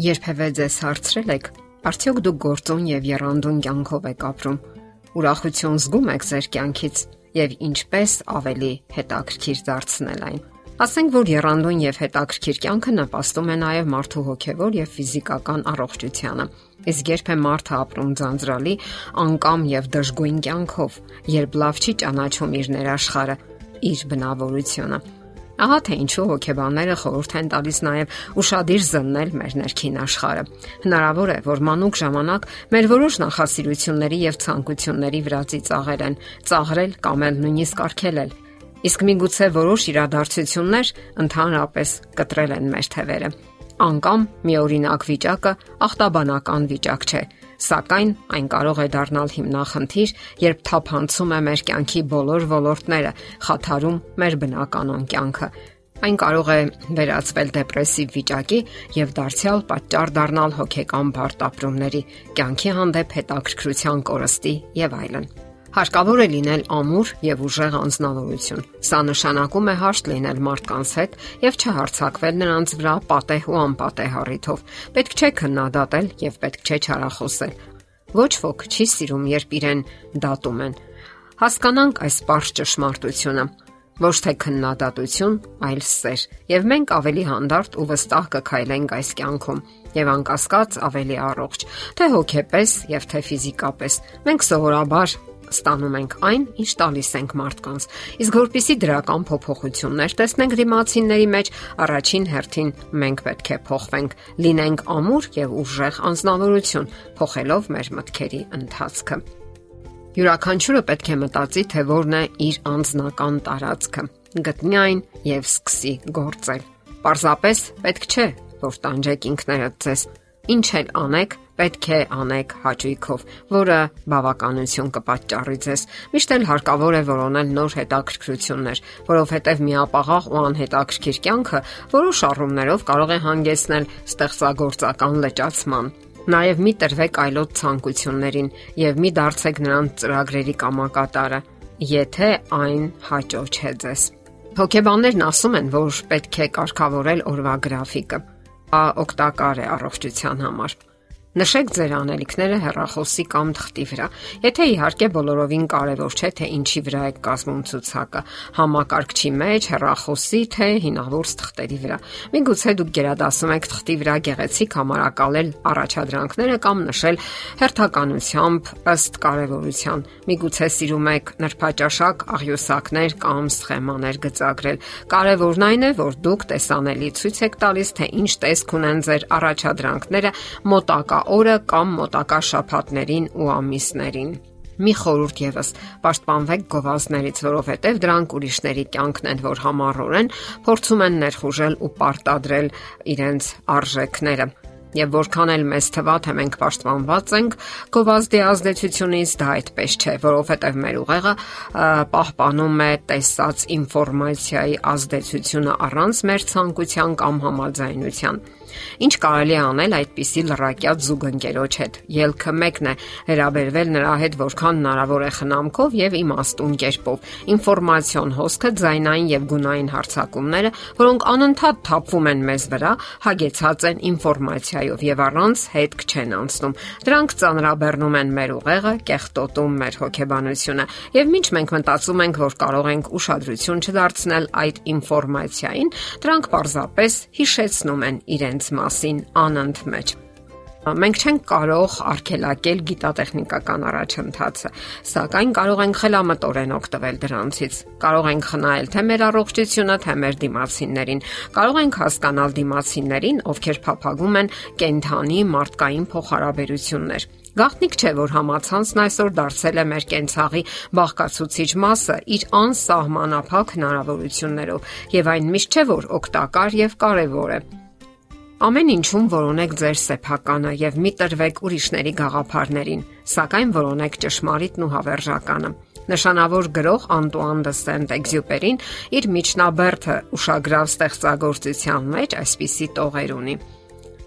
Երբևէ ձեզ հարցրել եք, արդյոք դուք գործուն եւ երանդուն կյանքով եք ապրում։ Ուրախություն զգում եք ձեր կյանքից եւ ինչպես ավելի հետաքրքիր դարձնել այն։ Ասենք որ երանդուն եւ հետաքրքիր կյանքը նպաստում է նաեւ մարդու հոգեվոր եւ ֆիզիկական առողջությանը։ Իսկ երբ է մարդը ապրում ձանձրալի, անկամ եւ դժգույն կյանքով, երբ լավ չի ճանաչում իր ներաշխարը, իր բնավորությունը, Ահա թե ինչու հոգեբանները խորհուրդ են տալիս նաև ուրشادիր զննել մեր ներքին աշխարհը։ Հնարավոր է, որ մանուկ ժամանակ մեր որոշ նախասիրությունների եւ ցանկությունների վրա ծիծաղել են, ծաղրել կամ էլ նույնիսկ արգելել։ Իսկ միգուցե որոշ իրադարձություններ ընդհանրապես կտրել են մեր թևերը։ Անկամ մի օրինակ վիճակը ախտաբանական վիճակ չէ, Սակայն այն կարող է դառնալ հիմնախնդիր, երբ թափանցում է մեր կյանքի բոլոր ոլորտները, խաթարում մեր բնականon կյանքը։ Այն կարող է վերածվել դեպրեսիվ վիճակի եւ դարձյալ պատճառ դառնալ հոգեկան բարդապրումների, կյանքի հանդեպ հետաքրքրության կորստի եւ այլն։ Հարկավոր է լինել ամուր եւ ուժեղ անznավորություն։ Սա նշանակում է հաշտ լինել մարդկանց հետ եւ չհարցակվել նրանց վրա պատեհ ու անպատեհ առիթով։ Պետք չէ քննադատել եւ պետք չէ չարախոսել։ Ոչ ոք չի սիրում, երբ իրեն դատում են։ Հասկանանք այս པարզ ճշմարտությունը ոչ թե քննադատություն, այլ սեր։ Եվ մենք ավելի հանդարտ ու վստահ կքայլենք այս կյանքում եւ անկասկած ավելի առողջ, թե հոգեպես եւ թե ֆիզիկապես։ Մենք սովորաբար ստանում ենք այն, ինչ տալիս ենք մարդկանց։ Իսկ որpիսի դրական փոփոխություններ տեսնենք դիմացինների մեջ, առաջին հերթին մենք պետք է փոխվենք, լինենք ամուր եւ ուժեղ անznավորություն, փոխելով մեր մտքերի ընթացքը։ Յուրաքանչյուրը պետք է մտածի, թե որն է իր անձնական տարածքը, գտնի այն եւ սկսի գործել։ Պարզապես պետք չէ, որ տանջեք ինքներդ ձեզ։ Ինչ էլ անեք, պետք է անեք հաճույքով, որը բավականություն կպատճառի ձեզ։ Միշտ էլ հարկավոր է որոնել նոր հետաքրքրություններ, որովհետև միապաղաղ ու անհետաքրքիր կյանքը որոշ առումներով կարող է հանգեցնել ստեղծագործական լճացման։ Նաև մի տրվեք այլոց ցանկություններին եւ մի դարձեք նրանց ծրագրերի կամակատարը, եթե այն հաճո չէ ձեզ։ Հոգեբաններն ասում են, որ պետք է կարգավորել օրվա գրաֆիկը։ Ա օգտակար է առողջության համար։ Նշեք ձեր անելիքները հեռախոսի կամ թղթի վրա։ Եթե իհարկե բոլորովին կարևոր չէ, թե ինչի վրա է կազմում ցուցակը՝ համակարգչի մեջ, հեռախոսի, թե հինավուրց թղթերի վրա։ Միգուցե դուք գերադասում եք թղթի վրա գեղեցիկ համարակալել առաջադրանքները կամ նշել հերթականությամբ ըստ կարևորության։ Միգուցե սիրում եք նրբաճաշակ, աղյուսակներ կամ սխեմաներ գծագրել։ Կարևորն այն է, որ դուք տեսանելի ցույց եք տալիս, թե ինչ տեսք ունեն ձեր առաջադրանքները մոտակա օրը կամ մոտակա շաբաթներին ու ամիսներին։ Մի խորուրդ եւս՝ պաշտպանվեք գովազդներից, որովհետև դրանք ուրիշների կյանքն են, որ համառորեն փորձում են ներխուժել ու պարտադրել իրենց արժեքները Եվ որքան էլ մեզ թվա թե մենք պաշտպանված ենք գովազդի ազդեցությունից, դա այդպես չէ, որովհետև մեր ուղեղը պահպանում է տեսած ինֆորմացիայի ազդեցությունը առանց մեր ցանկության կամ համաձայնության։ Ինչ կարելի է անել այդպիսի լրակյաց զուգընկերոջ հետ։ Ելքը մեկն է՝ հրաբերվել նրա հետ որքան հնարավոր է խնամքով եւ իմաստուն կերպով։ Ինֆորմացիոն հոսքը ձայնային եւ գունային հարցակումները, որոնք անընդհատ թափվում են մեզ վրա, հագեցած են ինֆորմացիա էներգիայով եւ առանց հետք չեն անցնում։ Դրանք ծանրաբեռնում են մեր ուղեղը, կեղտոտում մեր հոգեբանությունը եւ ինչ մենք մտածում ենք, որ կարող ենք ուշադրություն չդարձնել այդ ինֆորմացիային, դրանք պարզապես հիշեցնում են իրենց մասին անընդմեջ։ Մենք չենք կարող արգելակել գիտատեխնիկական առաջընթացը, սակայն կարող ենք խելամտորեն օգտվել դրանցից։ Կարող ենք խնայել թե մեր առողջությունը, թե մեր դիմացիներին։ Կարող ենք հասկանալ դիմացիներին, ովքեր փափագում են կենթանի մարդկային փոխհարաբերություններ։ Գաղտնիք չէ, որ համացանցն այսօր դարձել է մեր կենցաղի բաղկացուցիչ մասը իր անսահմանափակ հնարավորություններով, եւ այն միշտ չէ, որ օգտակար եւ կարեւոր է։ Ամեն ինչում որոնեք ձեր սեփականը եւ մի տրվեք ուրիշների գաղափարներին, սակայն որոնեք ճշմարիտն ու հավերժականը։ Նշանավոր գրող Անտուան դե Սենտ-Էքզյուպերին իր միջնաբերդը ուշագրավ ստեղծագործության մեջ այսպիսի տողեր ունի։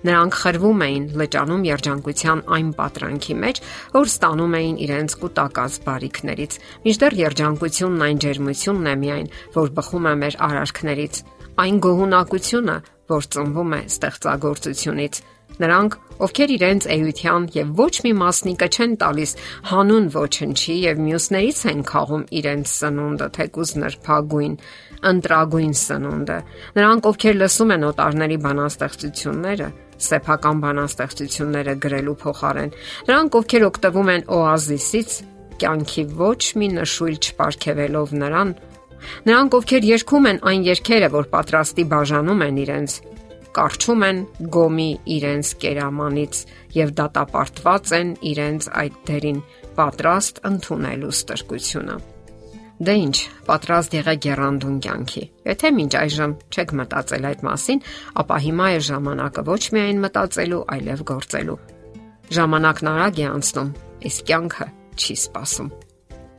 Նրանք խրվում էին լճանում երջանկության այն պատրանքի մեջ, որ ստանում էին իրենց կൂട്ടակած բարիքներից։ Մինչդեռ երջանկությունն այն ջերմությունն է միայն, որ բխում է մեր արարքներից, այն գոհունակությունը, որ ծնվում է ստեղծագործությունից, Նրանք, ովքեր իրենց էյության եւ ոչ մի մասնիկը չեն տալիս հանուն ոչնչի եւ մյուսներից են խաղում իրենց սնունդը, թեկուզ նրբագույն, ընտրագույն սնունդը։ Նրանք, ովքեր լսում են օտարների բանաստեղծությունները, սեփական բանաստեղծությունները գրելու փոխարեն, նրանք, ովքեր օգտվում են օազիսից, կյանքի ոչ մի նշույլ չպարգևելով նրան, Նրանք, ովքեր երգում են այն երգերը, որ պատրաստի բաժանում են իրենց, կարչում են գոմի իրենց կերամանից եւ դատապարտված են իրենց այդ դերին պատրաստ ընդունելու ստրկությունը։ Դե ի՞նչ, պատրաստ եղեք երանդուն կյանքի։ Եթե մինչ այժմ չեք մտածել այդ մասին, ապա հիմա է ժամանակը ոչ միայն մտածելու, այլև գործելու։ Ժամանակն արագ է անցնում, իսկ կյանքը չի սպասում։